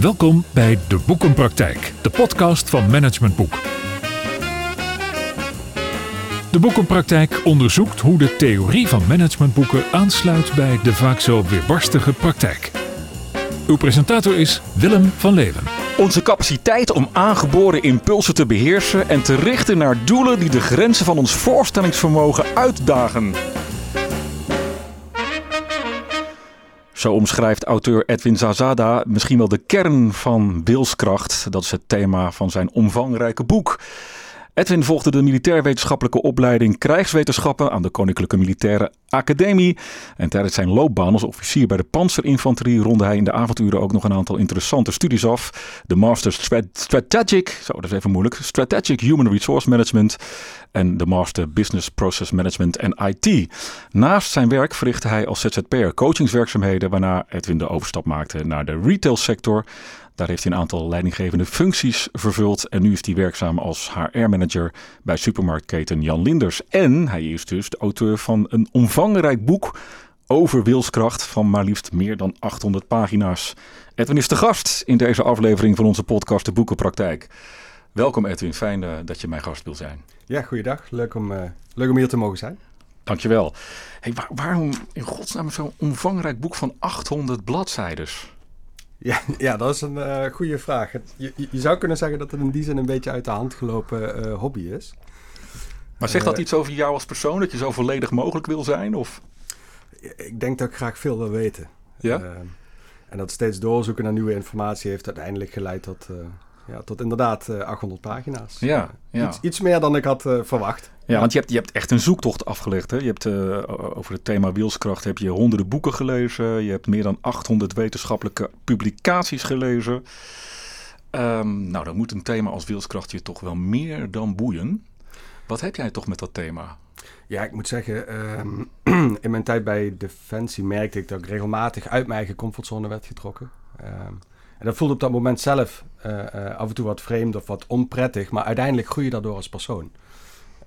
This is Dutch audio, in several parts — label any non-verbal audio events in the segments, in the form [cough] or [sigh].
Welkom bij De Boekenpraktijk, de podcast van Management Boek. De Boekenpraktijk onderzoekt hoe de theorie van managementboeken aansluit bij de vaak zo weerbarstige praktijk. Uw presentator is Willem van Leeuwen. Onze capaciteit om aangeboren impulsen te beheersen en te richten naar doelen die de grenzen van ons voorstellingsvermogen uitdagen. Zo omschrijft auteur Edwin Zazada misschien wel de kern van wilskracht. Dat is het thema van zijn omvangrijke boek. Edwin volgde de militair-wetenschappelijke opleiding krijgswetenschappen aan de Koninklijke Militaire Academie. En tijdens zijn loopbaan als officier bij de panzerinfanterie ronde hij in de avonturen ook nog een aantal interessante studies af. De Master Strategic, zo is even moeilijk, Strategic Human Resource Management en de Master Business Process Management en IT. Naast zijn werk verrichtte hij als ZZP'er coachingswerkzaamheden, waarna Edwin de overstap maakte naar de retailsector. Daar heeft hij een aantal leidinggevende functies vervuld. En nu is hij werkzaam als HR-manager bij supermarktketen Jan Linders. En hij is dus de auteur van een omvangrijk boek over wilskracht van maar liefst meer dan 800 pagina's. Edwin is de gast in deze aflevering van onze podcast De Boekenpraktijk. Welkom Edwin, fijn uh, dat je mijn gast wil zijn. Ja, goeiedag. Leuk om, uh, leuk om hier te mogen zijn. Dankjewel. Hey, waar, waarom in godsnaam zo'n omvangrijk boek van 800 bladzijden? Ja, ja, dat is een uh, goede vraag. Je, je, zou kunnen zeggen dat het in die zin een beetje uit de hand gelopen uh, hobby is. Maar zegt dat uh, iets over jou als persoon, dat je zo volledig mogelijk wil zijn? Of? Ik denk dat ik graag veel wil weten. Ja? en dat steeds doorzoeken naar nieuwe informatie heeft uiteindelijk geleid tot, ja, tot inderdaad 800 pagina's. Ja, ja. Iets, iets meer dan ik had verwacht. Ja, want je hebt, je hebt echt een zoektocht afgelegd. Hè? Je hebt uh, over het thema wielskracht heb je honderden boeken gelezen. Je hebt meer dan 800 wetenschappelijke publicaties gelezen. Um, nou, dan moet een thema als wielskracht je toch wel meer dan boeien. Wat heb jij toch met dat thema? Ja, ik moet zeggen, um, [clears throat] in mijn tijd bij Defensie merkte ik dat ik regelmatig uit mijn eigen comfortzone werd getrokken. Um, en dat voelde op dat moment zelf uh, uh, af en toe wat vreemd of wat onprettig, maar uiteindelijk groei je daardoor als persoon.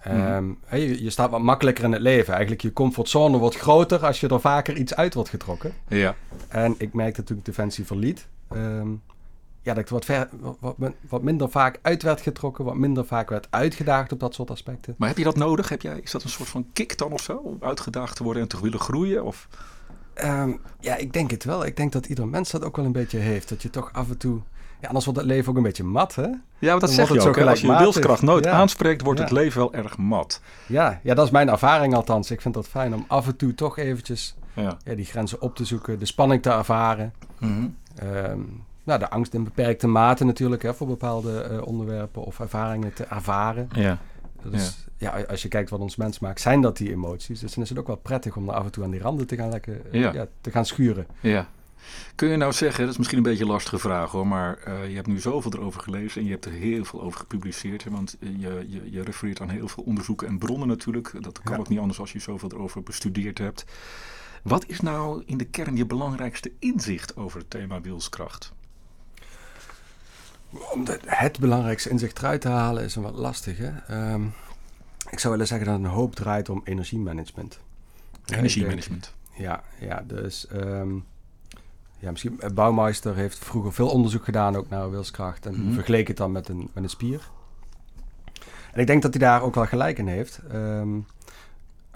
Um, hey, je, je, staat wat makkelijker in het leven. Eigenlijk je comfortzone wordt groter als je er vaker iets uit wordt getrokken. Ja. En ik merkte toen ik Defensie verliet... Um, ja, dat ik wat, ver, wat, wat, minder vaak uit werd getrokken. Wat minder vaak werd uitgedaagd op dat soort aspecten. Maar heb je dat nodig? Heb jij, is dat een soort van kick dan of zo? Om uitgedaagd te worden en te willen groeien? Of... Um, ja, ik denk het wel. Ik denk dat ieder mens dat ook wel een beetje heeft. Dat je toch af en toe... Ja, anders wordt het leven ook een beetje mat, hè? Ja, maar dat Dan zeg je het ook. Als je je wilskracht nooit Ja. aanspreekt, wordt het leven wel erg mat. Ja, ja, dat is mijn ervaring althans. Ik vind dat fijn om af en toe toch eventjes Ja. ja, die grenzen op te zoeken. De spanning te ervaren. Mhm. Ehm, nou, de angst in beperkte mate natuurlijk hè, voor bepaalde eh, onderwerpen of ervaringen te ervaren. ja. Dat is, ja. als je kijkt wat ons mens maakt, zijn dat die emoties. Dus dan is het ook wel prettig om er af en toe aan die randen te gaan, lekker, eh, Ja. ja, te gaan schuren. Ja. Kun je nou zeggen, dat is misschien een beetje een lastige vraag hoor, maar eh, je hebt nu zoveel erover gelezen en je hebt er heel veel over gepubliceerd. hè, Want eh, je, je, je refereert aan heel veel onderzoeken en bronnen natuurlijk. Dat kan Ja. ook niet anders als je zoveel erover bestudeerd hebt. Wat is nou in de kern je belangrijkste inzicht over het thema wilskracht? Om de- het belangrijkste inzicht eruit te halen is een wat lastig. Hè? Ehm, ik zou willen zeggen dat een hoop draait om energiemanagement. Energiemanagement. Ja, ja dus ehm, ja, misschien eh, Bouwmeister heeft vroeger veel onderzoek gedaan ook naar wilskracht en vergeleek het dan met een, met een spier. En ik denk dat hij daar ook wel gelijk in heeft. Ehm,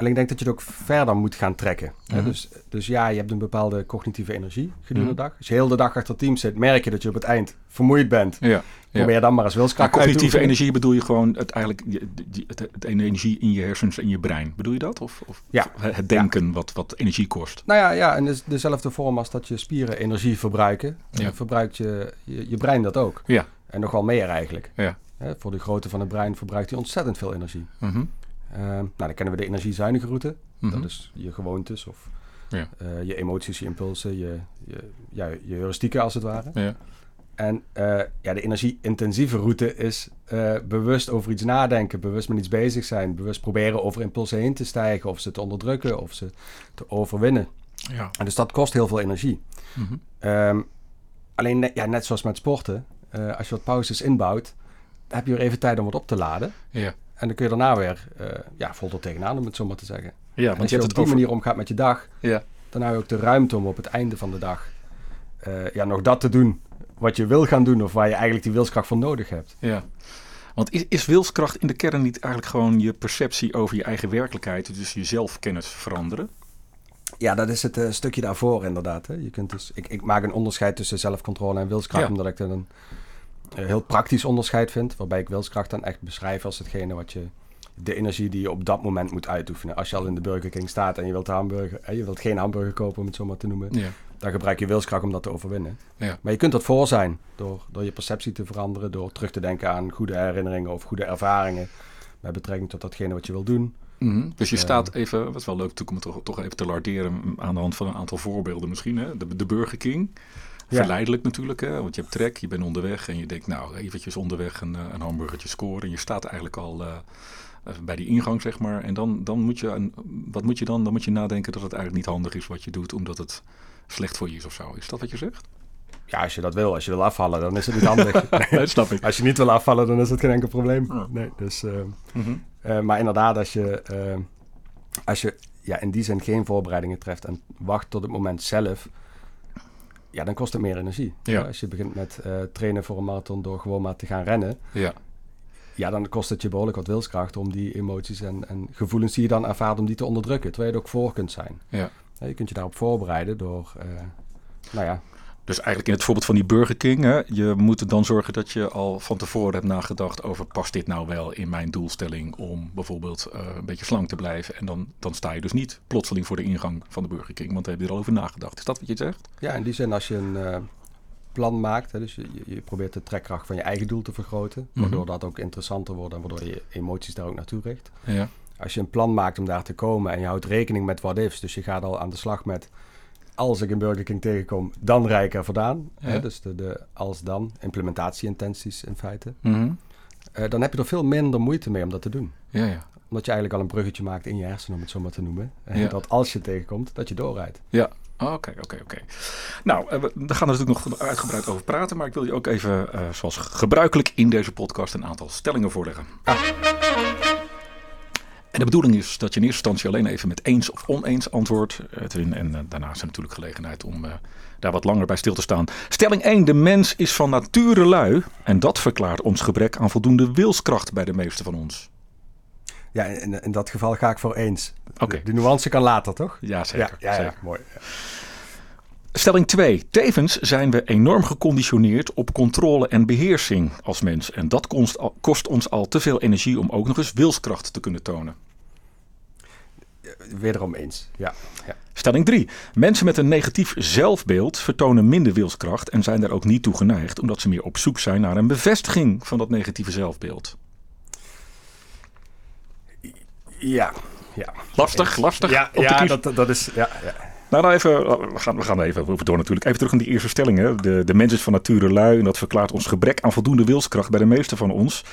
alleen ik denk dat je het ook verder moet gaan trekken. Mhm. Dus, dus ja, je hebt een bepaalde cognitieve energie gedurende Mhm. de dag. Als je heel de dag achter team zit, merk je dat je op het eind vermoeid bent. Ja. Probeer dan maar eens wilskracht uit te cognitieve energie bedoel je gewoon het, eigenlijk die- het, het energie in je hersens en je brein. Bedoel je dat? Of, of Ja. het denken wat, wat energie kost? Nou ja, ja, en dus dezelfde vorm als dat je spieren energie verbruiken, Ja. verbruikt je, je, je brein dat ook. Ja. En nog wel meer eigenlijk. Ja. Voor de grootte van het brein verbruikt hij ontzettend veel energie. Mhm. Nou, dan kennen we de energiezuinige route. Mhm. Dat is je gewoontes of Ja. eh, je emoties, je impulsen, je, je, ja, je heuristieken als het ware. Ja. En eh, ja, de energie-intensieve route is eh, bewust over iets nadenken, bewust met iets bezig zijn, bewust proberen over impulsen heen te stijgen of ze te onderdrukken of ze te overwinnen. Ja. En dus dat kost heel veel energie. Mhm. Ehm, alleen, net- ja, net zoals met sporten, als je wat pauzes inbouwt, heb je weer even tijd om wat op te laden. Ja. En dan kun je daarna weer uh, ja, vol tot tegenaan, om het zo maar te zeggen. Ja, want als je je, op die over... manier omgaat met je dag, Ja. dan hou je ook de ruimte om op het einde van de dag uh, ja, nog dat te doen wat je wil gaan doen of waar je eigenlijk die wilskracht voor nodig hebt. Ja. Want is, is wilskracht in de kern niet eigenlijk gewoon je perceptie over je eigen werkelijkheid, dus je zelfkennis veranderen? Ja, dat is het uh, stukje daarvoor inderdaad. Hè. Je kunt dus, ik, ik maak een onderscheid tussen zelfcontrole en wilskracht, Ja. omdat ik dat een eh, heel praktisch onderscheid vind. Waarbij ik wilskracht dan echt beschrijf als hetgene wat je, de energie die je op dat moment moet uitoefenen. Als je al in de Burger King staat en je wilt, hamburger, eh, je wilt geen hamburger kopen, om het zo maar te noemen, Ja. dan gebruik je wilskracht om dat te overwinnen. Ja. Maar je kunt dat voor zijn door, door je perceptie te veranderen, door terug te denken aan goede herinneringen of goede ervaringen met betrekking tot datgene wat je wil doen. Mhm. Dus je Ja. staat even, wat is wel leuk om het toch, toch even te larderen aan de hand van een aantal voorbeelden misschien. Hè? De, de Burger King. Ja. Verleidelijk natuurlijk, hè? want je hebt trek, je bent onderweg en je denkt nou eventjes onderweg een, eh, een hamburgertje scoren. En je staat eigenlijk al eh, eh, bij die ingang zeg maar. En dan, dan moet je, wat moet je dan? Dan moet je nadenken dat het eigenlijk niet handig is wat je doet omdat het slecht voor je is of zo. Is dat wat je zegt? Ja, als je dat wil, als je wil afvallen, dan is het niet handig. [laughs] [laughs] Nee, dat snap ik. Als je niet wil afvallen, dan is het geen enkel probleem. Ja. Nee, dus, Mhm. maar inderdaad, als je, als je ja, in die zin geen voorbereidingen treft en wacht tot het moment zelf, ja, dan kost het meer energie. Ja. Als je begint met eh, trainen voor een marathon door gewoon maar te gaan rennen, Ja, ja, dan kost het je behoorlijk wat wilskracht om die emoties en, en gevoelens die je dan ervaart, om die te onderdrukken. Terwijl je er ook voor kunt zijn. ja. Ja, je kunt je daarop voorbereiden door, eh, nou ja, Dus eigenlijk in het voorbeeld van die Burger King, hè, je moet er dan zorgen dat je al van tevoren hebt nagedacht over past dit nou wel in mijn doelstelling om bijvoorbeeld eh, een beetje slank te blijven. En dan, dan sta je dus niet plotseling voor de ingang van de Burger King, want dan heb je er al over nagedacht. Is dat wat je zegt? Ja, in die zin als je een eh, plan maakt, hè, dus je, je- probeert de trekkracht van je eigen doel te vergroten, Mhm. waardoor dat ook interessanter wordt en waardoor je emoties daar ook naartoe richt. Ja. Als je een plan maakt om daar te komen en je houdt rekening met what ifs, dus je gaat al aan de slag met als ik een Burger King tegenkom, dan rij ik er vandaan. Hè, dus de, de als-dan, implementatieintenties in feite. Mhm. Eh, dan heb je er veel minder moeite mee om dat te doen. ja, ja. Omdat je eigenlijk al een bruggetje maakt in je hersenen, om het zo maar te noemen. Ja. Dat als je tegenkomt, dat je doorrijdt. Ja, oké, oké, oké. Nou, eh, we daar gaan we natuurlijk nog uitgebreid over praten, maar ik wil je ook even, eh, zoals gebruikelijk in deze podcast, een aantal stellingen voorleggen. En de bedoeling is dat je in eerste instantie alleen even met eens of oneens antwoordt, Edwin. En eh, daarna is er natuurlijk gelegenheid om eh, daar wat langer bij stil te staan. Stelling 1. De mens is van nature lui. En dat verklaart ons gebrek aan voldoende wilskracht bij de meeste van ons. Ja, in, in dat geval ga ik voor eens. Oké. De, de nuance kan later, toch? Ja, zeker. ja, ja, zeker. mooi. Stelling 2. Tevens zijn we enorm geconditioneerd op controle en beheersing als mens. En dat kost ons al te veel energie om ook nog eens wilskracht te kunnen tonen. Wederom eens. Ja. ja. Stelling 3. Mensen met een negatief zelfbeeld vertonen minder wilskracht en zijn daar ook niet toe geneigd, omdat ze meer op zoek zijn naar een bevestiging van dat negatieve zelfbeeld. Ja. Ja, Lastig, lastig. ja, ja dat, dat is... Ja, ja. Nou, nou even, we gaan, we gaan even over door natuurlijk. Even terug naar die eerste stelling. Hè. De, de mens is van nature lui en dat verklaart ons gebrek aan voldoende wilskracht bij de meeste van ons.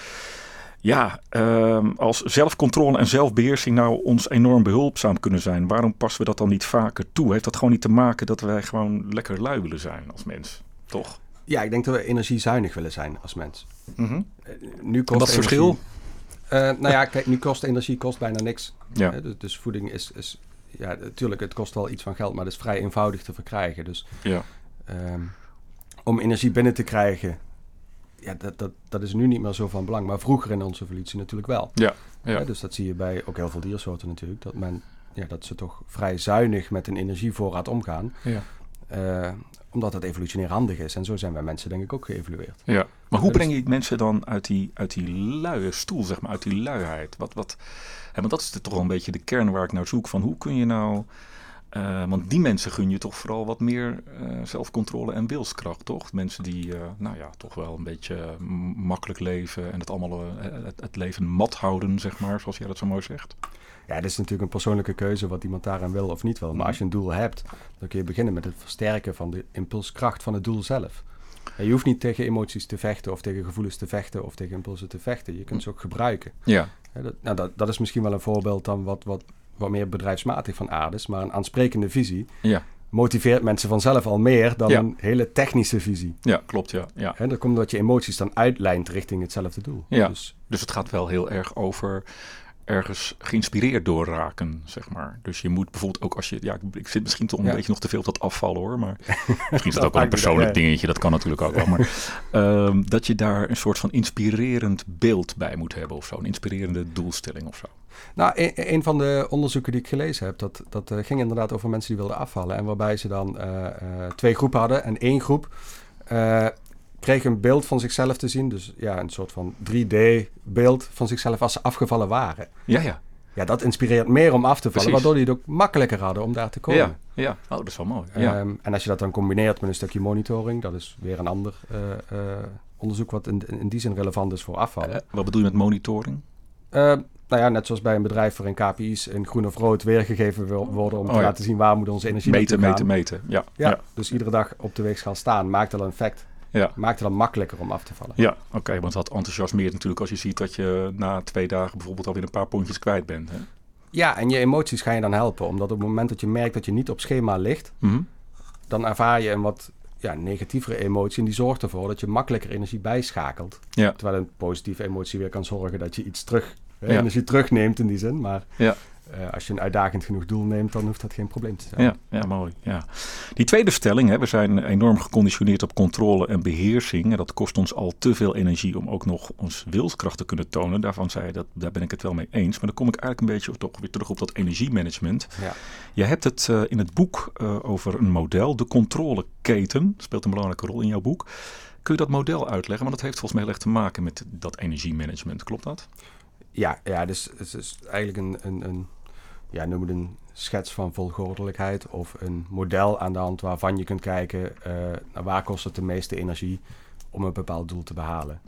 Ja, ehm, als zelfcontrole en zelfbeheersing nou ons enorm behulpzaam kunnen zijn, waarom passen we dat dan niet vaker toe? Heeft dat gewoon niet te maken dat wij gewoon lekker lui willen zijn als mens? Toch? ja, ik denk dat we energiezuinig willen zijn als mens. Mhm. Eh, Nu kost En het verschil? Eh, nou ja, kijk, nu kost energie kost bijna niks. Ja. Hè, dus, dus voeding is, is... Ja, natuurlijk, het kost wel iets van geld, maar het is vrij eenvoudig te verkrijgen. Dus Ja. ehm, om energie binnen te krijgen, ja, dat, dat, dat is nu niet meer zo van belang. Maar vroeger in onze evolutie natuurlijk wel. Ja. Ja. Dus dat zie je bij ook heel veel diersoorten natuurlijk. Dat, men, ja, dat ze toch vrij zuinig met een energievoorraad omgaan. Ja. eh, omdat het evolutionair handig is. En zo zijn wij mensen denk ik ook geëvolueerd. Ja. Maar hoe breng je mensen dan uit die, uit die luie stoel, zeg maar, uit die luiheid? Wat, wat, hè, want dat is toch wel een beetje de kern waar ik naar zoek. Van hoe kun je nou... eh, want die mensen gun je toch vooral wat meer eh, zelfcontrole en wilskracht, toch? Mensen die, eh, nou ja, toch wel een beetje makkelijk leven en het allemaal, het, het leven mat houden, zeg maar, zoals jij dat zo mooi zegt. Ja, het is natuurlijk een persoonlijke keuze wat iemand daaraan wil of niet wil. Maar als je een doel hebt, dan kun je beginnen met het versterken van de impulskracht van het doel zelf. En je hoeft niet tegen emoties te vechten of tegen gevoelens te vechten of tegen impulsen te vechten. Je kunt ze ook gebruiken. Ja. Dat, nou, dat, dat is misschien wel een voorbeeld dan wat, wat, wat meer bedrijfsmatig van aard is. Maar een aansprekende visie Ja, motiveert mensen vanzelf al meer dan Ja. een hele technische visie. ja klopt, ja. ja. Hè, dat komt omdat je emoties dan uitlijnt richting hetzelfde doel. Ja. Dus Dus het gaat wel heel erg over ergens geïnspireerd door raken, zeg maar. Dus je moet bijvoorbeeld ook als je... Ja, ik zit misschien toch een Ja. beetje nog te veel op dat afvallen hoor. Maar [laughs] misschien is Dat ook wel een persoonlijk dingetje. Dat kan natuurlijk ook wel. Maar [laughs] ehm, dat je daar een soort van inspirerend beeld bij moet hebben of zo. Een inspirerende doelstelling of zo. Nou, een, een van de onderzoeken die ik gelezen heb, dat, dat eh, ging inderdaad over mensen die wilden afvallen. En waarbij ze dan eh, eh, twee groepen hadden. En één groep kreeg een beeld van zichzelf te zien. Dus ja, een soort van 3D-beeld van zichzelf als ze afgevallen waren. Ja, ja. Ja, dat inspireert meer om af te vallen, Precies. waardoor die het ook makkelijker hadden om daar te komen. Ja, ja. Oh, dat is wel mooi. Ja. Ehm, en als je dat dan combineert met een stukje monitoring, dat is weer een ander eh, eh, onderzoek wat in, in die zin relevant is voor afvallen. Eh, wat bedoel je met monitoring? Nou ja, net zoals bij een bedrijf waarin KPI's in groen of rood weergegeven wil- worden om Oh te ja. laten zien waar moet onze energie Meten, meten, meten. Ja, Ja, ja. dus iedere dag op de weegschaal staan maakt al een effect. Ja. Maakt het dan makkelijker om af te vallen. Ja, oké, want dat enthousiasmeert natuurlijk als je ziet dat je na twee dagen bijvoorbeeld alweer een paar pondjes kwijt bent. Hè? Ja, en je emoties gaan je dan helpen. Omdat op het moment dat je merkt dat je niet op schema ligt, Mhm. dan ervaar je een wat ja, negatievere emotie. En die zorgt ervoor dat je makkelijker energie bijschakelt. Ja. Terwijl een positieve emotie weer kan zorgen dat je iets terug, hè, Ja. energie terugneemt in die zin. Maar Ja. Eh, als je een uitdagend genoeg doel neemt, dan hoeft dat geen probleem te zijn. Ja, ja, mooi. Ja. Die tweede stelling, hè, we zijn enorm geconditioneerd op controle en beheersing. En dat kost ons al te veel energie om ook nog ons wilskracht te kunnen tonen. Daarvan zei je, dat, daar ben ik het wel mee eens. Maar dan kom ik eigenlijk een beetje toch weer terug op dat energiemanagement. Ja. Je hebt het eh, in het boek eh, over een model, de controleketen. Speelt een belangrijke rol in jouw boek. Kun je dat model uitleggen? Want dat heeft volgens mij heel erg te maken met dat energiemanagement. Klopt dat? Ja, ja dus het is eigenlijk een, een, een ja, noem het een schets van volgordelijkheid of een model aan de hand waarvan je kunt kijken eh, naar waar kost het de meeste energie om een bepaald doel te behalen.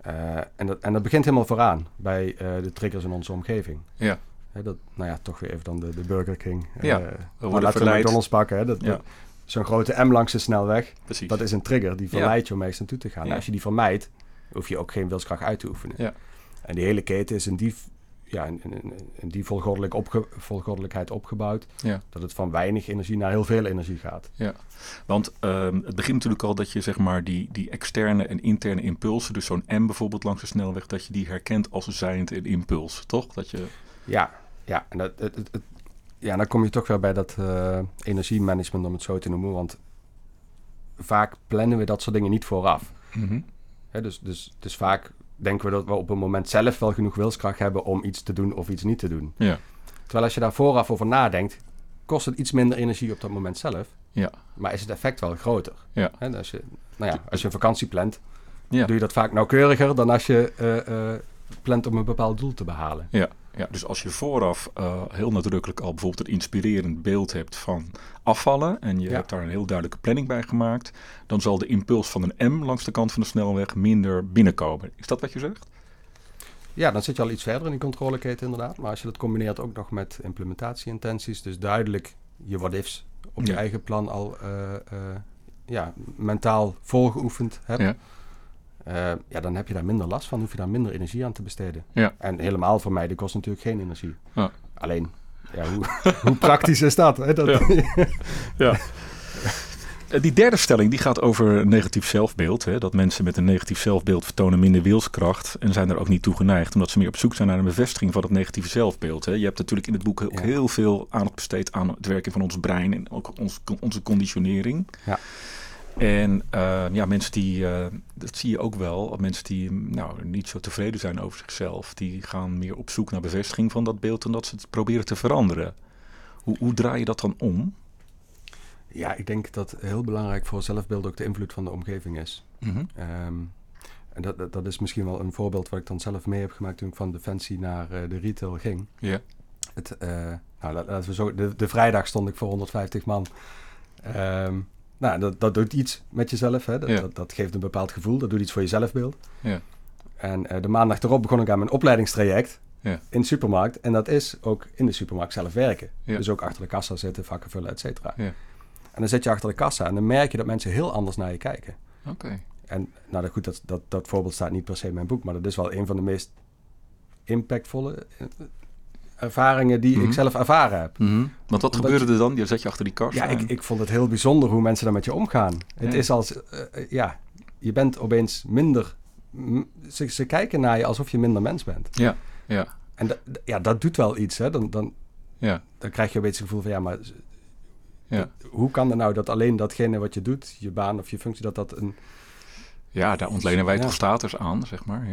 Eh, en, dat, en dat begint helemaal vooraan bij eh, de triggers in onze omgeving. Ja. Hè, dat, nou ja, toch weer even dan de, de Burger King. Ja, maar laten we. McDonald's pakken. Hè, dat, Ja. Zo'n grote M langs de snelweg, Precies. dat is een trigger. Die verleidt je om ergens naartoe te gaan. Ja. Als je die vermijdt, hoef je ook geen wilskracht uit te oefenen. Ja. En die hele keten is in die, ja, in, in, in die volgordelijk opge, volgordelijkheid opgebouwd. Ja. Dat het van weinig energie naar heel veel energie gaat. Want ehm, het begint natuurlijk al dat je zeg maar die, die externe en interne impulsen, dus zo'n M bijvoorbeeld langs de snelweg, dat je die herkent als zijnd een impuls, toch? Dat je, Ja, ja. En dat, het, het, het- ja, dan kom je toch weer bij dat eh, energiemanagement, om het zo te noemen. Want vaak plannen we dat soort dingen niet vooraf. Hè, dus, dus, dus vaak denken we dat we op een moment zelf wel genoeg wilskracht hebben om iets te doen of iets niet te doen. Ja. Terwijl als je daar vooraf over nadenkt, kost het iets minder energie op dat moment zelf. Ja. Maar is het effect wel groter. Ja. Als, je, nou ja, als je een vakantie plant, Ja. doe je dat vaak nauwkeuriger dan als je eh, plant om een bepaald doel te behalen. Ja, ja, dus als je vooraf eh, heel nadrukkelijk al bijvoorbeeld een inspirerend beeld hebt van afvallen en je Ja. hebt daar een heel duidelijke planning bij gemaakt, dan zal de impuls van een M langs de kant van de snelweg minder binnenkomen. Is dat wat je zegt? Ja, dan zit je al iets verder in die controleketen inderdaad. Maar als je dat combineert ook nog met implementatieintenties, dus duidelijk je what-ifs op je Ja. eigen plan al eh, eh, ja, mentaal voorgeoefend hebt, Ja. Eh, ja, dan heb je daar minder last van, hoef je daar minder energie aan te besteden. Ja. En helemaal voor mij, die kost natuurlijk geen energie. Ja. Alleen, ja, hoe, [laughs] hoe praktisch is dat? Hè? dat [laughs] Ja. Eh, Die derde stelling die gaat over negatief zelfbeeld. Hè? Dat mensen met een negatief zelfbeeld vertonen minder wilskracht en zijn er ook niet toe geneigd, omdat ze meer op zoek zijn naar een bevestiging van het negatieve zelfbeeld. Hè? Je hebt natuurlijk in het boek ook heel veel aandacht besteed aan het werken van ons brein en ook ons, onze conditionering. Ja. En eh, ja, mensen die, eh, dat zie je ook wel, mensen die nou, niet zo tevreden zijn over zichzelf, die gaan meer op zoek naar bevestiging van dat beeld dan dat ze het proberen te veranderen. Hoe, hoe draai je dat dan om? Ja, ik denk dat heel belangrijk voor zelfbeeld ook de invloed van de omgeving is. Mhm. Ehm, en dat, dat, dat is misschien wel een voorbeeld wat ik dan zelf mee heb gemaakt toen ik van Defensie naar eh, de retail ging. Ja. Het, eh, nou, laten we zo, de, de vrijdag stond ik voor 150 man. Ehm, nou, dat, dat doet iets met jezelf. Hè? Dat, Ja. dat, dat geeft een bepaald gevoel. Dat doet iets voor je zelfbeeld. Ja. En eh, de maandag erop begon ik aan mijn opleidingstraject Ja. in de supermarkt. En dat is ook in de supermarkt zelf werken. Dus ook achter de kassa zitten, vakken vullen, et cetera. Ja. En dan zit je achter de kassa en dan merk je dat mensen heel anders naar je kijken. Oké. En nou dat- goed, dat, dat, dat voorbeeld staat niet per se in mijn boek, maar dat is wel een van de meest impactvolle eh, ervaringen die Mhm. ik zelf ervaren heb. Want wat Omdat gebeurde er dan? Je zet je achter die kast Ja, ik, aan. ik vond het heel bijzonder hoe mensen daar met je omgaan. Het is als, eh, eh, ja, je bent opeens minder, ze, ze kijken naar je alsof je minder mens bent. Ja, ja. En da- ja, dat doet wel iets. Hè? Dan, dan, Ja, dan krijg je een beetje het gevoel van ja, maar ja. hoe kan het nou dat alleen datgene wat je doet, je baan of je functie, dat dat een. ja daar ontlenen wij Ja. toch status aan, zeg maar.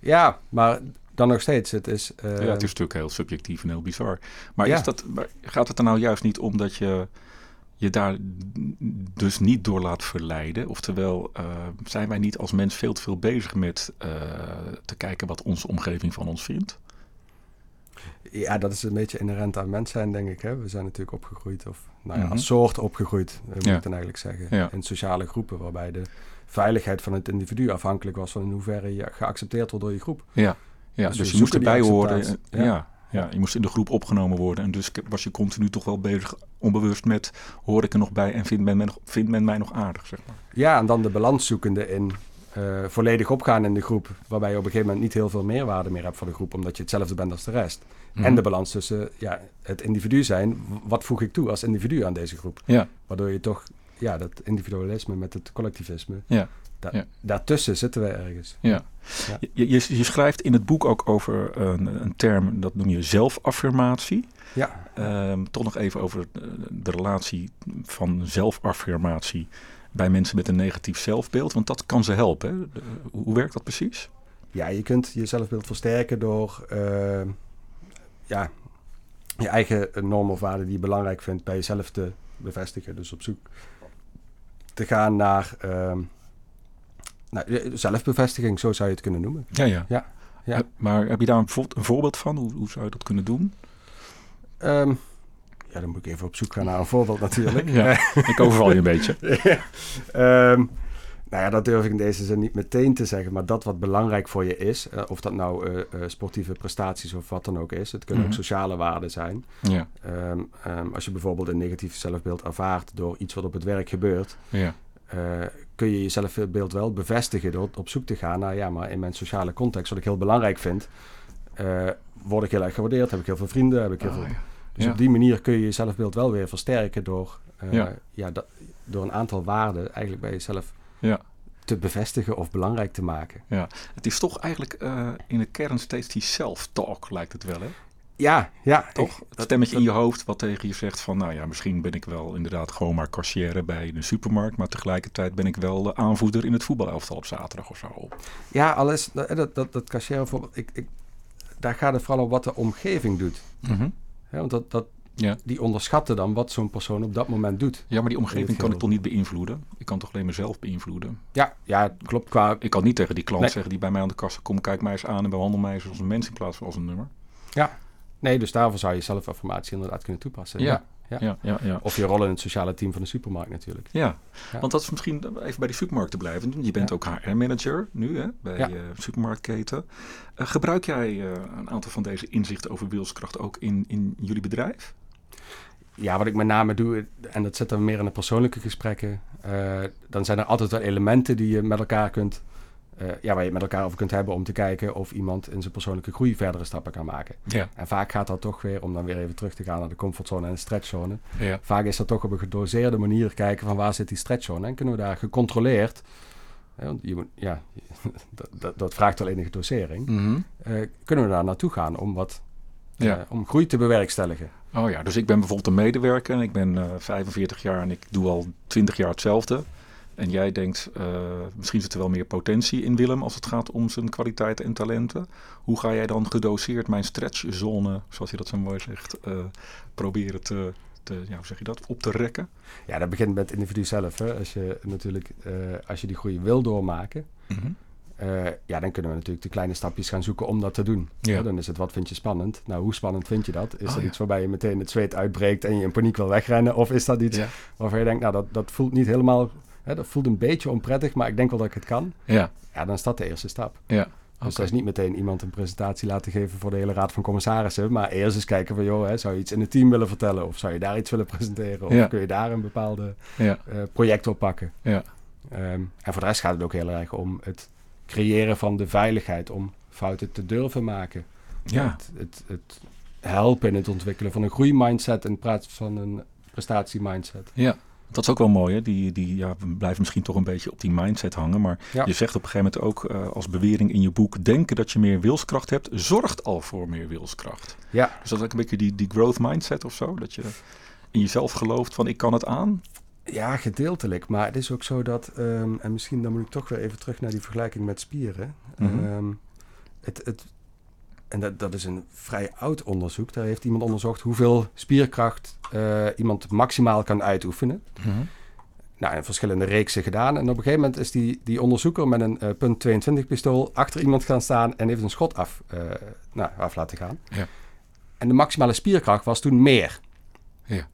Ja, maar dan nog steeds. Het is. eh, ja, het is natuurlijk heel subjectief en heel bizar. Maar, Ja. is dat, gaat het er nou juist niet om dat je je daar dus niet door laat verleiden? Oftewel, eh, zijn wij niet als mens veel te veel bezig met eh, te kijken wat onze omgeving van ons vindt? Ja, dat is een beetje inherent aan mens zijn, denk ik. Hè? We zijn natuurlijk opgegroeid, of nou ja, Mhm. als soort opgegroeid, moet Ja. ik dan eigenlijk zeggen. Ja. In sociale groepen, waarbij de veiligheid van het individu afhankelijk was van in hoeverre je geaccepteerd wordt door je groep. Ja, ja Dus dus, je moest erbij horen. acceptatie. Ja. Ja. Ja, je moest in de groep opgenomen worden. En dus was je continu toch wel bezig, onbewust met... hoor ik er nog bij en vindt men, mij nog, vindt men mij nog aardig, zeg maar. Ja, en dan de balans zoekende in eh, volledig opgaan in de groep, waarbij je op een gegeven moment niet heel veel meerwaarde meer hebt voor de groep, omdat je hetzelfde bent als de rest. Mhm. En de balans tussen ja, het individu zijn, wat voeg ik toe als individu aan deze groep? Ja, Waardoor je toch ja, dat individualisme met het collectivisme, ja. Da- Ja. daartussen zitten we ergens. Ja. Ja. Je, je, je schrijft in het boek ook over een, een term, dat noem je zelfaffirmatie. Ja, Ehm, toch nog even over eh, de relatie van zelfaffirmatie bij mensen met een negatief zelfbeeld. Want dat kan ze helpen. Hè? De- hoe werkt dat precies? ja je kunt je zelfbeeld versterken door eh, ja, je eigen norm of waarde die je belangrijk vindt bij jezelf te bevestigen. Dus op zoek te gaan naar ehm, nou, eh, zelfbevestiging, zo zou je het kunnen noemen. Ja, ja. Ja, ja. Eh, maar heb je daar een, bijvoorbeeld een voorbeeld van? Hoe, hoe zou je dat kunnen doen? Ehm, ja, dan moet ik even op zoek gaan naar een voorbeeld natuurlijk. [laughs] Ja, ik overval je een beetje. [laughs] Ehm, nou ja, dat durf ik in deze zin niet meteen te zeggen. Maar dat wat belangrijk voor je is, eh, of dat nou sportieve prestaties of wat dan ook is, het kunnen Mhm. ook sociale waarden zijn. Ja, Ehm, als je bijvoorbeeld een negatief zelfbeeld ervaart door iets wat op het werk gebeurt, ja, kun je je zelfbeeld wel bevestigen door op zoek te gaan naar, ja, maar in mijn sociale context, wat ik heel belangrijk vind, eh, word ik heel erg gewaardeerd, heb ik heel veel vrienden, heb ik heel Ah, veel... ja. Dus Ja. op die manier kun je je zelfbeeld wel weer versterken door, eh, Ja. ja. dat, door een aantal waarden eigenlijk bij jezelf Ja. te bevestigen of belangrijk te maken. Het is toch eigenlijk eh, in de kern steeds die self-talk, lijkt het wel, hè? Ja, ja. Toch? ik- Het stemmetje in je hoofd wat tegen je zegt van... nou ja, misschien ben ik wel inderdaad gewoon maar cashier bij de supermarkt... maar tegelijkertijd ben ik wel de aanvoerder in het voetbalelftal op zaterdag of zo. Ja, alles, dat, dat, dat, cashier bijvoorbeeld, ik, ik, daar gaat het vooral om wat de omgeving doet. Mhm. Want dat, dat, Ja. die onderschatten dan wat zo'n persoon op dat moment doet. ja, maar die omgeving kan ik toch niet beïnvloeden? Ik kan toch alleen mezelf beïnvloeden? Ja, ja klopt. Qua, Ik kan niet tegen die klant Nee. zeggen die bij mij aan de kassa komt... kijk mij eens aan en behandel mij eens als een mens in plaats van als een nummer. Nee, dus daarvoor zou je zelfaffirmatie inderdaad kunnen toepassen. Ja. Ja. Ja, ja, ja. Of je rol in het sociale team van de supermarkt natuurlijk. Ja, want dat is misschien even bij die supermarkt te blijven. Je bent ook HR-manager nu hè, bij je supermarktketen. Eh, gebruik jij eh, een aantal van deze inzichten over wilskracht ook in, in jullie bedrijf? Ja, wat ik met name doe, en dat zit dan meer in de persoonlijke gesprekken, eh, dan zijn er altijd wel elementen die je met elkaar kunt, eh, ja, waar je het met elkaar over kunt hebben om te kijken of iemand in zijn persoonlijke groei verdere stappen kan maken. Ja. En vaak gaat dat toch weer, om dan weer even terug te gaan naar de comfortzone en de stretchzone, Ja. vaak is dat toch op een gedoseerde manier kijken van waar zit die stretchzone en kunnen we daar gecontroleerd, hè, want je moet, ja, [laughs] dat, dat, dat vraagt wel enige dosering, eh, kunnen we daar naartoe gaan om wat, Ja. eh, om groei te bewerkstelligen. Oh ja, dus ik ben bijvoorbeeld een medewerker en ik ben eh 45 jaar en ik doe al 20 jaar hetzelfde. En jij denkt, eh, misschien zit er wel meer potentie in Willem als het gaat om zijn kwaliteiten en talenten. Hoe ga jij dan gedoseerd mijn stretchzone, zoals je dat zo mooi zegt, eh, proberen te, te ja, hoe zeg je dat, op te rekken? Ja, dat begint met het individu zelf. Hè. Als je natuurlijk, eh, als je die groei wil doormaken, eh, ja, dan kunnen we natuurlijk de kleine stapjes gaan zoeken om dat te doen. Ja. Dan is het, wat vind je spannend? Nou, hoe spannend vind je dat? Is Oh, dat ja. iets waarbij je meteen het zweet uitbreekt en je in paniek wil wegrennen? Of is dat iets waarvan je denkt, nou, dat, dat voelt niet helemaal, hè, dat voelt een beetje onprettig, maar ik denk wel dat ik het kan. Ja, Ja, dan is dat de eerste stap. ja. Dus Oké. dat is niet meteen iemand een presentatie laten geven voor de hele raad van commissarissen. Maar eerst eens kijken van, joh, hè, zou je iets in het team willen vertellen? Of zou je daar iets willen presenteren? Of Ja. kun je daar een bepaalde Ja, eh, project op pakken? ja, Ehm, en voor de rest gaat het ook heel erg om het creëren van de veiligheid om fouten te durven maken. ja. Het, het, het helpen in het ontwikkelen van een groeimindset in plaats van een prestatiemindset. ja. Dat is ook wel mooi, hè? Die, die, ja, we blijven misschien toch een beetje op die mindset hangen. Maar Ja. je zegt op een gegeven moment ook eh, als bewering in je boek... denken dat je meer wilskracht hebt, zorgt al voor meer wilskracht. Ja, Dus dat is ook een beetje die, die growth mindset of zo. Dat je in jezelf gelooft van ik kan het aan. Ja, gedeeltelijk. Maar het is ook zo dat, ehm, en misschien dan moet ik toch weer even terug naar die vergelijking met spieren. Mhm. Ehm, het, het, en dat, dat is een vrij oud onderzoek. Daar heeft iemand onderzocht hoeveel spierkracht eh, iemand maximaal kan uitoefenen. Nou, in verschillende reeksen gedaan. En op een gegeven moment is die, die onderzoeker met een eh, punt 22 pistool achter iemand gaan staan en heeft een schot af, eh, nou, af laten gaan. Ja. En de maximale spierkracht was toen meer. Ja.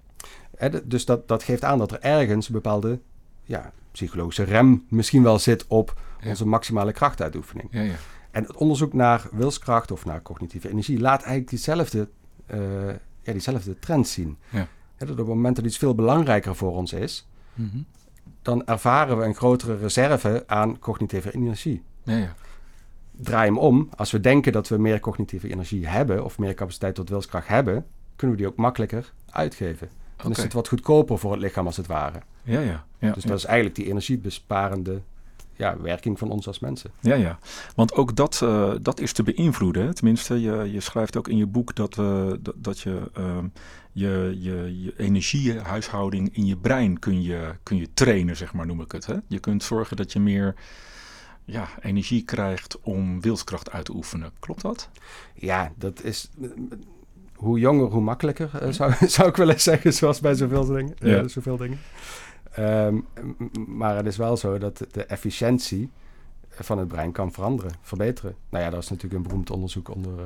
Hè, dus dat, dat geeft aan dat er ergens een bepaalde ja, psychologische rem misschien wel zit op Ja. onze maximale krachtuitoefening. Ja, ja. En het onderzoek naar wilskracht of naar cognitieve energie laat eigenlijk diezelfde, eh, ja, diezelfde trend zien. Ja. Dat op het moment dat iets veel belangrijker voor ons is, Mhm. dan ervaren we een grotere reserve aan cognitieve energie. ja, ja. Draai hem om. Als we denken dat we meer cognitieve energie hebben of meer capaciteit tot wilskracht hebben, kunnen we die ook makkelijker uitgeven. Dan is het wat goedkoper voor het lichaam als het ware. Ja, ja. ja, Dus dat is eigenlijk die energiebesparende ja, werking van ons als mensen. Ja, ja. Want ook dat, eh, dat is te beïnvloeden. hè. Tenminste, je, je schrijft ook in je boek dat, we, dat, dat je, ehm, je, je je energiehuishouding in je brein kun je, kun je trainen, zeg maar, noem ik het. Hè? Je kunt zorgen dat je meer ja, energie krijgt om wilskracht uit te oefenen. Klopt dat? Ja, dat is. Hoe jonger, hoe makkelijker, eh, zou, [laughs] zou ik willen zeggen, zoals bij zoveel dingen. eh, Ja. zoveel dingen. Ehm, maar het is wel zo dat de efficiëntie van het brein kan veranderen, verbeteren. Nou ja, dat is natuurlijk een beroemd onderzoek onder eh,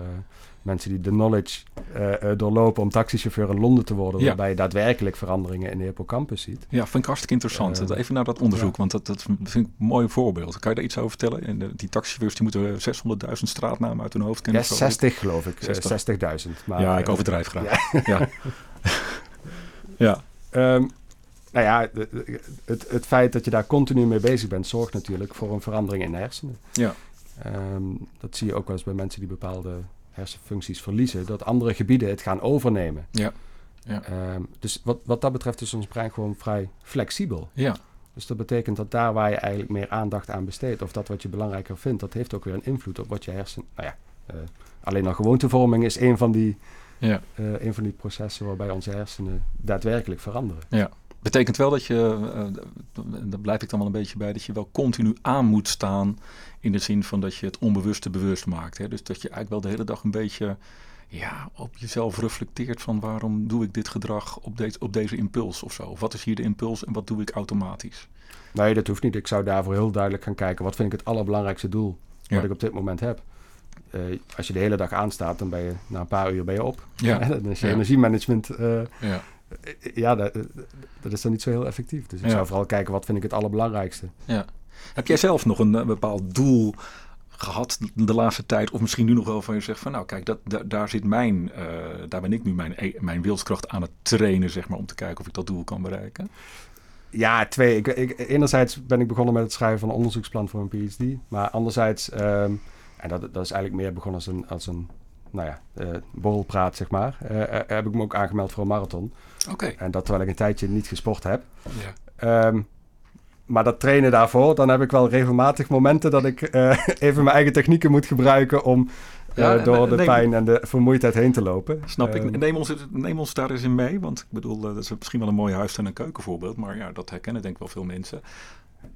mensen die de knowledge eh, eh, doorlopen om taxichauffeur in Londen te worden, Ja. waarbij je daadwerkelijk veranderingen in de hippocampus ziet. Ja, vind ik hartstikke interessant. Eh, Even naar dat onderzoek, ja. want dat, dat vind ik een mooi voorbeeld. Kan je daar iets over vertellen? En de- die taxichauffeurs die moeten 600.000 straatnamen uit hun hoofd Ja, kennen. zo. 60 geloof ik. eh, 60. 60.000. maar, ja, ik overdrijf graag. [laughs] Ja. ja. [laughs] Ehm, nou ja, het, het feit dat je daar continu mee bezig bent, zorgt natuurlijk voor een verandering in de hersenen. Ja. Ehm, dat zie je ook wel eens bij mensen die bepaalde hersenfuncties verliezen, dat andere gebieden het gaan overnemen. Ja. Ja. Ehm, dus wat, wat dat betreft is ons brein gewoon vrij flexibel. Ja. Dus dat betekent dat daar waar je eigenlijk meer aandacht aan besteedt, of dat wat je belangrijker vindt, dat heeft ook weer een invloed op wat je hersen. Nou ja, eh, alleen al gewoontevorming is een van die, Ja. eh, een van die processen waarbij onze hersenen daadwerkelijk veranderen. Betekent wel dat je, eh, daar blijf ik dan wel een beetje bij, dat je wel continu aan moet staan. In de zin van dat je het onbewuste bewust maakt. Hè? Dus dat je eigenlijk wel de hele dag een beetje ja, op jezelf reflecteert van waarom doe ik dit gedrag op, deze op deze impuls of zo. Wat is hier de impuls en wat doe ik automatisch? Nee, dat hoeft niet. Ik zou daarvoor heel duidelijk gaan kijken. Wat vind ik het allerbelangrijkste doel wat Ja. ik op dit moment heb? Eh, als je de hele dag aanstaat, dan ben je na een paar uur ben je op. Ja. [laughs] dan is je Ja. energiemanagement, eh, Ja. dat, eh, dat is dan niet zo heel effectief. Dus ik Ja. zou vooral kijken, wat vind ik het allerbelangrijkste? Ja. Heb jij zelf nog een, eh, bepaald doel gehad de laatste tijd? Of misschien nu nog wel van je zegt van nou kijk, dat, da- daar zit mijn, eh, daar ben ik nu mijn, e- mijn wilskracht aan het trainen, zeg maar, om te kijken of ik dat doel kan bereiken. Ja, twee. Ik, ik, enerzijds ben ik begonnen met het schrijven van een onderzoeksplan voor een PhD. Maar anderzijds, ehm, en dat, dat is eigenlijk meer begonnen als een, als een nou ja, eh, borrelpraat, zeg maar. eh, eh, heb ik me ook aangemeld voor een marathon. Oké. En dat terwijl ik een tijdje niet gesport heb. Ja. Ehm, maar dat trainen daarvoor, dan heb ik wel regelmatig momenten dat ik [laughs] even mijn eigen technieken moet gebruiken om Ja, door de pijn en de vermoeidheid heen te lopen. Snap ik. Ehm, Neem ons, neem ons daar eens in mee. Want ik bedoel, dat is misschien wel een mooi huis- en een keukenvoorbeeld. Maar ja, dat herkennen denk ik wel veel mensen.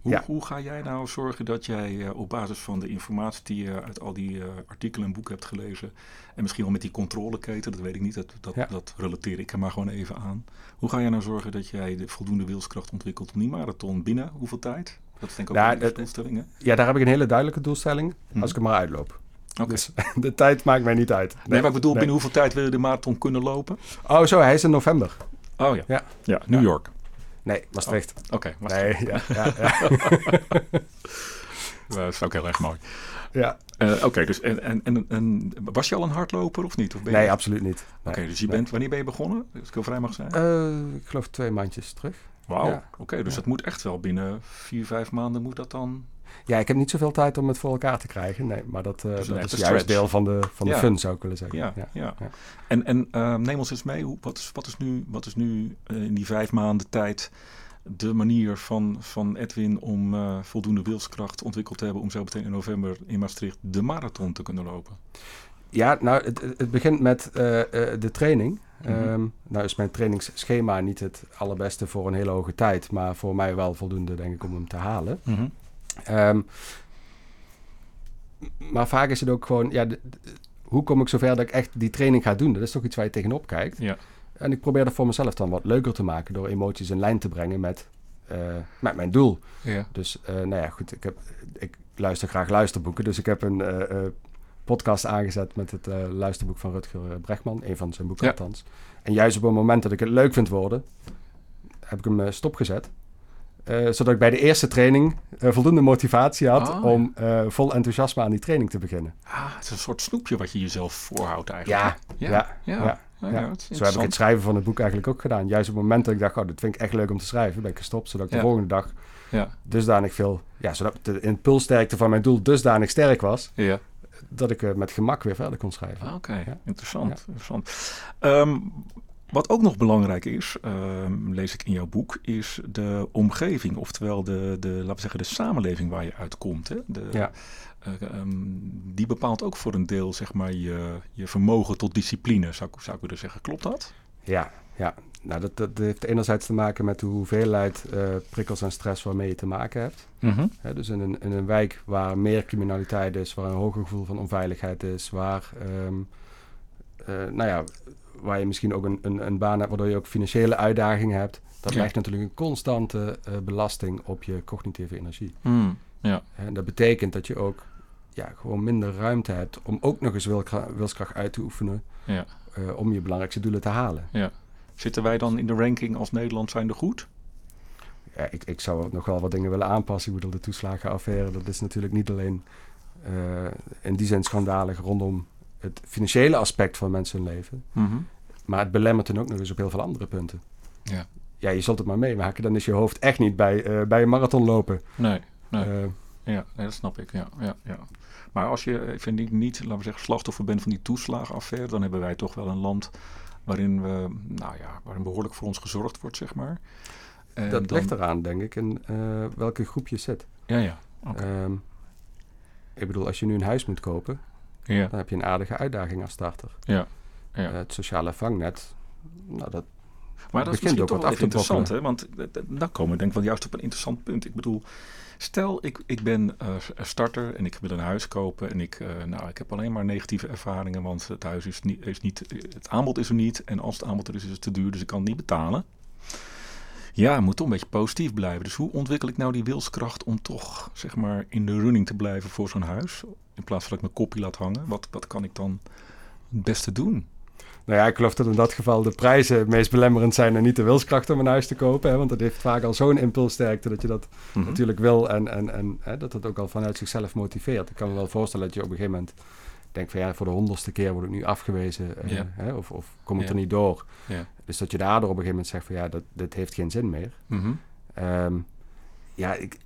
Hoe, Ja. hoe ga jij nou zorgen dat jij eh, op basis van de informatie die je uit al die eh, artikelen en boeken hebt gelezen. En misschien wel met die controleketen, dat weet ik niet. Dat, dat, Ja. dat relateer ik er maar gewoon even aan. Hoe ga je nou zorgen dat jij de voldoende wilskracht ontwikkelt om die marathon binnen hoeveel tijd? Dat is denk ik ook Nou, een doelstellingen. ja, daar heb ik een hele duidelijke doelstelling. Mhm. Als ik er maar uitloop. Dus [laughs] de tijd maakt mij niet uit. Nee, maar ik bedoel, nee. binnen hoeveel tijd wil je de marathon kunnen lopen? Oh, zo, hij is in november. Oh ja. Ja. Ja, New. York. Nee, Maastricht. Oké, wacht. nee, ja, ja, ja. [laughs] Eh, dat is ook heel erg mooi. ja. Eh, Oké, dus en, en, en, en was je al een hardloper of niet? Of ben je- Nee, absoluut niet. Oké, dus je nee. bent, wanneer ben je begonnen? Als ik heel vrij mag zijn. Eh, ik geloof twee maandjes terug. Wauw, ja. oké, dus dat moet echt wel binnen vier, vijf maanden moet dat dan... Ja, ik heb niet zoveel tijd om het voor elkaar te krijgen. Nee, maar dat, eh, Dus dat is juist deel van de, van de Ja. fun, zou ik willen zeggen. Ja, ja. ja. En, en eh, neem ons eens mee, hoe, wat, is, wat is nu, wat is nu eh, in die vijf maanden tijd de manier van, van Edwin om uh, voldoende wilskracht ontwikkeld te hebben om zo meteen in november in Maastricht de marathon te kunnen lopen? Ja, nou, het, het begint met de training. Mm -hmm. um, nou is mijn trainingsschema niet het allerbeste voor een hele hoge tijd, maar voor mij wel voldoende, denk ik, om hem te halen. Mm -hmm. Um, maar vaak is het ook gewoon, ja, de, de, hoe kom ik zover dat ik echt die training ga doen? Dat is toch iets waar je tegenop kijkt. Ja. En ik probeer dat voor mezelf dan wat leuker te maken door emoties in lijn te brengen met, uh, met mijn doel. Ja. Dus, uh, nou ja, goed, ik, heb, ik luister graag luisterboeken, dus ik heb een uh, podcast aangezet met het luisterboek van Rutger Brechtman, een van zijn boeken Ja. althans. En juist op het moment dat ik het leuk vind worden, heb ik hem stopgezet. Uh, zodat ik bij de eerste training uh, voldoende motivatie had Oh, om uh, vol enthousiasme aan die training te beginnen. Ah, het is een soort snoepje wat je jezelf voorhoudt eigenlijk. Ja, ja, ja. ja. ja, ja. ja. Zo heb ik het schrijven van het boek eigenlijk ook gedaan. Juist op het moment dat ik dacht, oh, dit vind ik echt leuk om te schrijven, ben ik gestopt, zodat ik de volgende dag dusdanig veel, ja, zodat de impulssterkte van mijn doel dusdanig sterk was, ja. dat ik met gemak weer verder kon schrijven. Ah, Oké, okay. interessant. interessant. Um, wat ook nog belangrijk is, uh, lees ik in jouw boek, is de omgeving. Oftewel de, de, laten we zeggen, de samenleving waar je uitkomt. Hè? De, ja. uh, um, die bepaalt ook voor een deel zeg maar, je, je vermogen tot discipline, zou, zou ik willen zeggen. Klopt dat? Ja, ja. Nou, dat, dat heeft enerzijds te maken met de hoeveelheid uh, prikkels en stress waarmee je te maken hebt. Mm -hmm. He, dus in een, in een wijk waar meer criminaliteit is, waar een hoger gevoel van onveiligheid is, waar, um, nou ja, waar je misschien ook een, een, een, baan hebt waardoor je ook financiële uitdagingen hebt. Dat legt natuurlijk een constante uh, belasting op je cognitieve energie. Mm, ja. En dat betekent dat je ook ja, gewoon minder ruimte hebt om ook nog eens wilskracht uit te oefenen. Ja. Uh, om je belangrijkste doelen te halen. Ja. Zitten wij dan in de ranking als Nederland zijnde goed? Ja, ik, ik zou nog wel wat dingen willen aanpassen. Ik bedoel, de toeslagenaffaire, dat is natuurlijk niet alleen uh, in die zin schandalig rondom het financiële aspect van mensen hun leven. Mm -hmm. Maar het belemmert dan ook nog eens op heel veel andere punten. Ja. Ja, je zult het maar meemaken. Dan is je hoofd echt niet bij, uh, bij een marathon lopen. Nee, nee. Uh, ja, nee, dat snap ik. Ja, ja, ja. Maar als je, vind ik, niet, laten we zeggen, slachtoffer bent van die toeslagenaffaire, dan hebben wij toch wel een land waarin we, nou ja, waarin behoorlijk voor ons gezorgd wordt, zeg maar. En dat dan... ligt eraan, denk ik, in uh, welke groep je zit. Ja, ja. Okay. Um, ik bedoel, als je nu een huis moet kopen, ja. dan heb je een aardige uitdaging als starter. Ja. ja. Uh, het sociale vangnet, nou dat. Maar dat is misschien ook toch wel interessant, hè? Want dan komen we denk ik wel juist op een interessant punt. Ik bedoel, stel ik, ik ben uh, starter en ik wil een huis kopen en ik, uh, nou, ik heb alleen maar negatieve ervaringen, want het huis is niet, is niet, het aanbod is er niet en als het aanbod er is, is het te duur, dus ik kan het niet betalen. Ja, moet toch een beetje positief blijven. Dus hoe ontwikkel ik nou die wilskracht om toch, zeg maar, in de running te blijven voor zo'n huis? In plaats van dat ik mijn kopje laat hangen. Wat, wat kan ik dan het beste doen? Nou ja, ik geloof dat in dat geval de prijzen het meest belemmerend zijn en niet de wilskracht om een huis te kopen. Hè, want dat heeft vaak al zo'n impulssterkte dat je dat mm -hmm. natuurlijk wil en, en, en hè, dat het ook al vanuit zichzelf motiveert. Ik kan me wel voorstellen dat je op een gegeven moment denkt van ja, voor de honderdste keer word ik nu afgewezen uh, ja. hè, of, of kom ik ja. er niet door. Ja. Dus dat je daardoor op een gegeven moment zegt van ja, dat, dit heeft geen zin meer. Mm -hmm. um, ja, ik,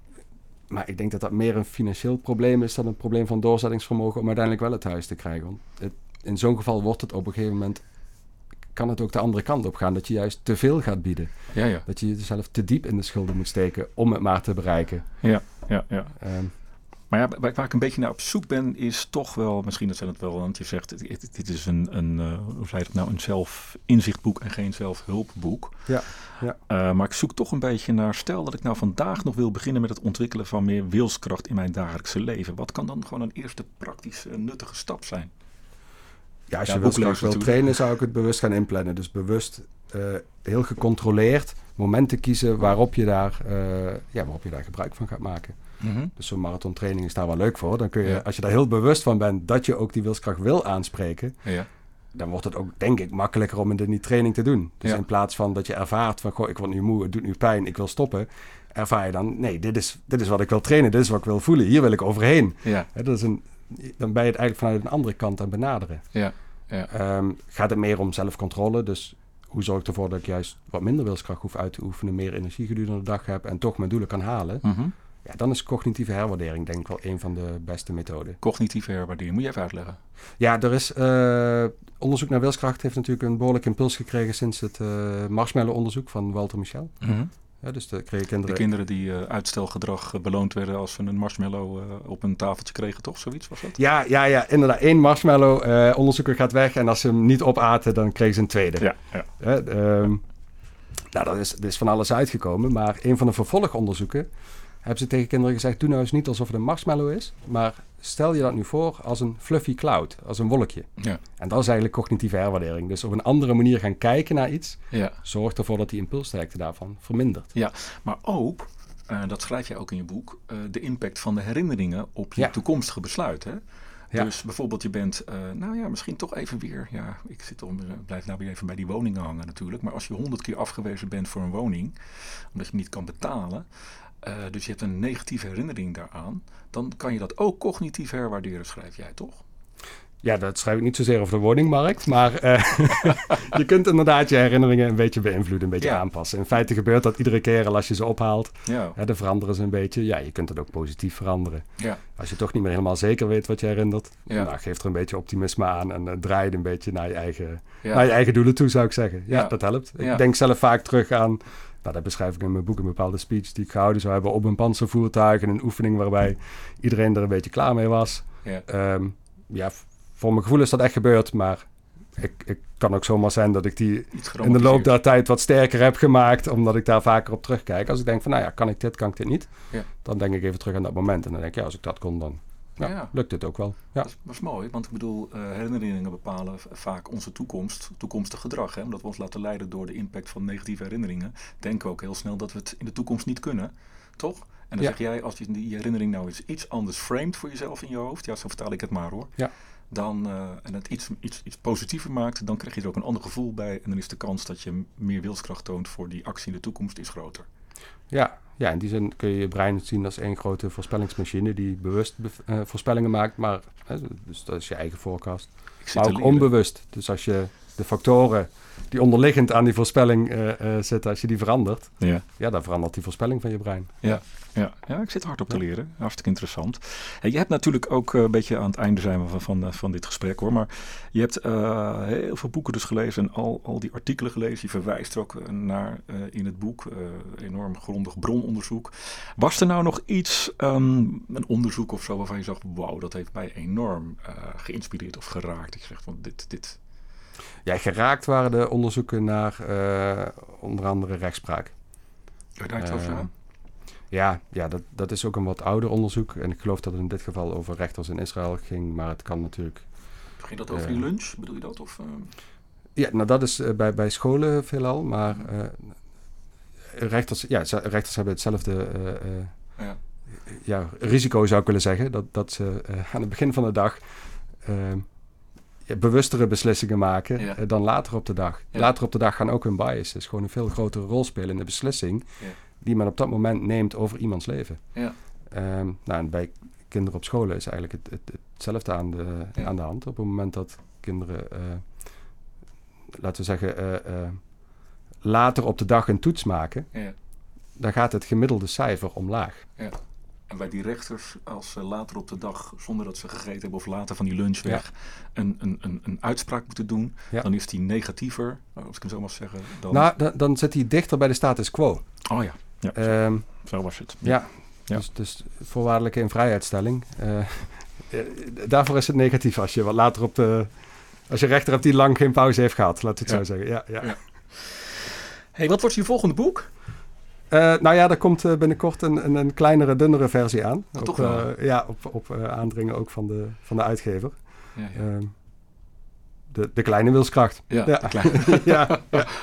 maar ik denk dat dat meer een financieel probleem is dan een probleem van doorzettingsvermogen om uiteindelijk wel het huis te krijgen. Want het, in zo'n geval wordt het op een gegeven moment kan het ook de andere kant op gaan. Dat je juist te veel gaat bieden. Ja, ja. Dat je jezelf te diep in de schulden moet steken om het maar te bereiken. Ja, ja, ja. Um, maar ja, waar, waar, ik een beetje naar op zoek ben, is toch wel, misschien dat zijn het wel, want je zegt, dit, dit is een, een uh, hoe zei het nou, een zelfinzichtboek en geen zelfhulpboek. Ja, ja. Uh, maar ik zoek toch een beetje naar, stel dat ik nou vandaag nog wil beginnen met het ontwikkelen van meer wilskracht in mijn dagelijkse leven. Wat kan dan gewoon een eerste praktische, nuttige stap zijn? Ja, als je ja, wilskracht wil trainen, zou ik het bewust gaan inplannen. Dus bewust uh, heel gecontroleerd momenten kiezen waarop je daar, ja, waarop je daar gebruik van gaat maken. Mm -hmm. Dus zo'n marathontraining is daar wel leuk voor. Dan kun je, ja. als je daar heel bewust van bent dat je ook die wilskracht wil aanspreken, ja. dan wordt het ook, denk ik, makkelijker om in die training te doen. Dus ja. in plaats van dat je ervaart van, goh, ik word nu moe, het doet nu pijn, ik wil stoppen, ervaar je dan, nee, dit is, dit is wat ik wil trainen, dit is wat ik wil voelen, hier wil ik overheen. Ja. He, dat is een, dan ben je het eigenlijk vanuit een andere kant aan benaderen. Ja. Ja. Um, gaat het meer om zelfcontrole, dus hoe zorg ik ervoor dat ik juist wat minder wilskracht hoef uit te oefenen, meer energie gedurende de dag heb en toch mijn doelen kan halen. Mm -hmm. Ja, dan is cognitieve herwaardering denk ik wel een van de beste methoden. Cognitieve herwaardering, moet je even uitleggen? Ja, er is uh, onderzoek naar wilskracht heeft natuurlijk een behoorlijk impuls gekregen sinds het uh, marshmallow-onderzoek van Walter Michel. Mm -hmm. Ja, dus de, kregen kinderen... De kinderen die uh, uitstelgedrag beloond werden als ze een marshmallow op een tafeltje kregen, toch? Zoiets was dat? Ja, ja, ja inderdaad. Eén marshmallow, onderzoeker gaat weg en als ze hem niet opaten, dan kregen ze een tweede. Ja, ja. Um, nou, dat is, dat is van alles uitgekomen, maar een van de vervolgonderzoeken hebben ze tegen kinderen gezegd: doe nou eens niet alsof het een marshmallow is, maar stel je dat nu voor als een fluffy cloud, als een wolkje. Ja. En dat is eigenlijk cognitieve herwaardering. Dus op een andere manier gaan kijken naar iets, ja. zorgt ervoor dat die impulssterkte daarvan vermindert. Ja, maar ook, uh, dat schrijf je ook in je boek, uh, de impact van de herinneringen op je ja. toekomstige besluit. Hè? Ja. Dus bijvoorbeeld je bent, uh, nou ja, misschien toch even weer, ja, ik zit om, blijf nou weer even bij die woningen hangen natuurlijk. Maar als je honderd keer afgewezen bent voor een woning, omdat je niet kan betalen, uh, dus je hebt een negatieve herinnering daaraan, dan kan je dat ook cognitief herwaarderen, schrijf jij toch? Ja, dat schrijf ik niet zozeer over de woningmarkt, maar uh, [laughs] je kunt inderdaad je herinneringen een beetje beïnvloeden, een beetje ja. aanpassen. In feite gebeurt dat iedere keer als je ze ophaalt. Ja. Hè, dan veranderen ze een beetje. Ja, je kunt het ook positief veranderen. Ja. Als je toch niet meer helemaal zeker weet wat je herinnert, ja. nou, geef er een beetje optimisme aan en uh, draai het een beetje naar je, eigen, naar je eigen doelen toe, zou ik zeggen. Ja, dat helpt. Ik denk zelf vaak terug aan nou, dat beschrijf ik in mijn boek een bepaalde speech die ik gehouden zou hebben op een panzervoertuig. En een oefening waarbij iedereen er een beetje klaar mee was. Ja, um, ja voor mijn gevoel is dat echt gebeurd, maar ik, ik kan ook zomaar zijn dat ik die in de loop der tijd wat sterker heb gemaakt, omdat ik daar vaker op terugkijk. Als ik denk van, nou ja, kan ik dit, kan ik dit niet? Ja. Dan denk ik even terug aan dat moment en dan denk ik, ja, als ik dat kon, dan ja, ja. lukt het ook wel. Ja. Dat, is, dat is mooi, want ik bedoel, uh, herinneringen bepalen vaak onze toekomst, toekomstig gedrag. Hè? Omdat we ons laten leiden door de impact van negatieve herinneringen, denken we ook heel snel dat we het in de toekomst niet kunnen, toch? En dan zeg jij, als je die herinnering nou eens iets anders framed voor jezelf in je hoofd, ja, zo vertaal ik het maar hoor. Ja dan, uh, en het iets, iets, iets positiever maakt, dan krijg je er ook een ander gevoel bij. En dan is de kans dat je meer wilskracht toont voor die actie in de toekomst is groter. Ja, ja, in die zin kun je je brein zien als één grote voorspellingsmachine die bewust uh, voorspellingen maakt, maar uh, dus dat is je eigen forecast. Maar ook onbewust. Dus als je de factoren die onderliggend aan die voorspelling uh, zitten, als je die verandert, ja. ja, dan verandert die voorspelling van je brein. Ja, ja. ja ik zit hard op te leren. Hartstikke interessant. Hey, je hebt natuurlijk ook een beetje aan het einde zijn we van, van, van dit gesprek hoor, maar je hebt uh, heel veel boeken dus gelezen en al, al die artikelen gelezen. Je verwijst er ook naar in het boek, enorm grondig brononderzoek. Was er nou nog iets, um, een onderzoek of zo, waarvan je zag, wauw, dat heeft mij enorm geïnspireerd of geraakt? Ik zeg van dit, dit, ja, geraakt waren de onderzoeken naar uh, onder andere rechtspraak. Kan uh, ja, ja dat, dat is ook een wat ouder onderzoek. En ik geloof dat het in dit geval over rechters in Israël ging. Maar het kan natuurlijk... Ging dat over die lunch? Bedoel je dat? Of, Ja, nou dat is bij, bij scholen veelal. Maar rechters, ja, rechters hebben hetzelfde... ja. ja, risico zou ik willen zeggen. Dat, dat ze aan het begin van de dag bewustere beslissingen maken ja. dan later op de dag. Ja. Later op de dag gaan ook hun biases gewoon een veel grotere rol spelen in de beslissing ja. die men op dat moment neemt over iemands leven. Ja. Um, nou, en bij kinderen op scholen is eigenlijk het, het, hetzelfde aan de, aan de hand. Op het moment dat kinderen, uh, laten we zeggen, uh, uh, later op de dag een toets maken, dan gaat het gemiddelde cijfer omlaag. En bij die rechters, als ze later op de dag, zonder dat ze gegeten hebben of later van die lunch weg, ja. een, een, een, een, uitspraak moeten doen, ja. dan is die negatiever, als ik het zo mag zeggen. Dan... Nou, dan, dan zit hij dichter bij de status quo. Oh ja, ja zo, um, zo was het. Ja, Dus, dus voorwaardelijke invrijheidstelling. Uh, [laughs] daarvoor is het negatief als je wat later op de. Als je rechter hebt die lang geen pauze heeft gehad, laat ik het zo zeggen. Ja, ja. Hey, wat wordt je volgende boek? Uh, nou ja, er komt uh, binnenkort een, een, een, kleinere, dunnere versie aan. Oh, op, toch wel? Uh, ja, op, op aandringen ook van de, van de uitgever. Ja, ja. de, de kleine wilskracht. Ja, ja. Kleine. [laughs] [laughs] ja,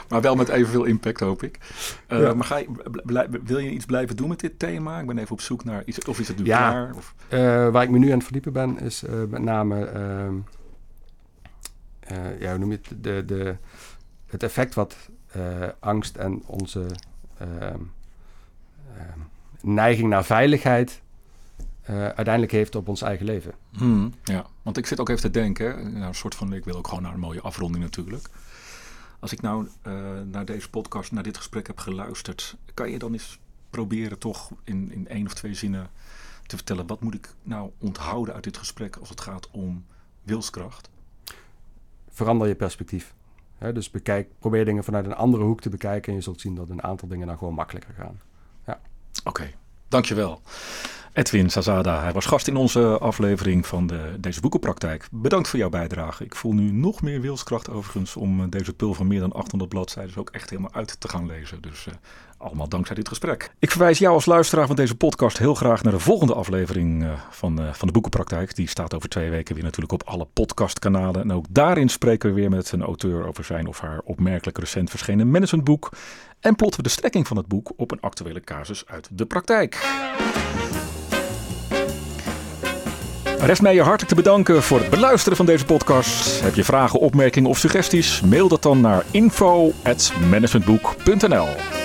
maar wel met evenveel impact, hoop ik. Maar ga je, blij, wil je iets blijven doen met dit thema? Ik ben even op zoek naar iets. Of is het nu klaar? Of? waar ik me nu aan het verdiepen ben, is met name... ehm, ja, hoe noem je het? De, de, het effect wat angst en onze... Uh, uh, neiging naar veiligheid uh, uiteindelijk heeft op ons eigen leven. Hmm, ja, want ik zit ook even te denken, nou, een soort van, ik wil ook gewoon naar een mooie afronding natuurlijk. Als ik nou naar deze podcast, naar dit gesprek heb geluisterd, kan je dan eens proberen toch in, in één of twee zinnen te vertellen, wat moet ik nou onthouden uit dit gesprek als het gaat om wilskracht? Verander je perspectief. Dus bekijk, probeer dingen vanuit een andere hoek te bekijken. En je zult zien dat een aantal dingen dan gewoon makkelijker gaan. Ja. Oké, dankjewel. Edwin Sazada, hij was gast in onze aflevering van de, deze boekenpraktijk. Bedankt voor jouw bijdrage. Ik voel nu nog meer wilskracht overigens om eh, deze pul van meer dan 800 bladzijden ook echt helemaal uit te gaan lezen. Dus uh, allemaal dankzij dit gesprek. Ik verwijs jou als luisteraar van deze podcast heel graag naar de volgende aflevering uh, van, van de boekenpraktijk. Die staat over twee weken weer natuurlijk op alle podcastkanalen. En ook daarin spreken we weer met een auteur over zijn of haar opmerkelijk recent verschenen managementboek. En plotten we de strekking van het boek op een actuele casus uit de praktijk. Rest mij je hartelijk te bedanken voor het beluisteren van deze podcast. Heb je vragen, opmerkingen of suggesties? Mail dat dan naar info.managementboek.nl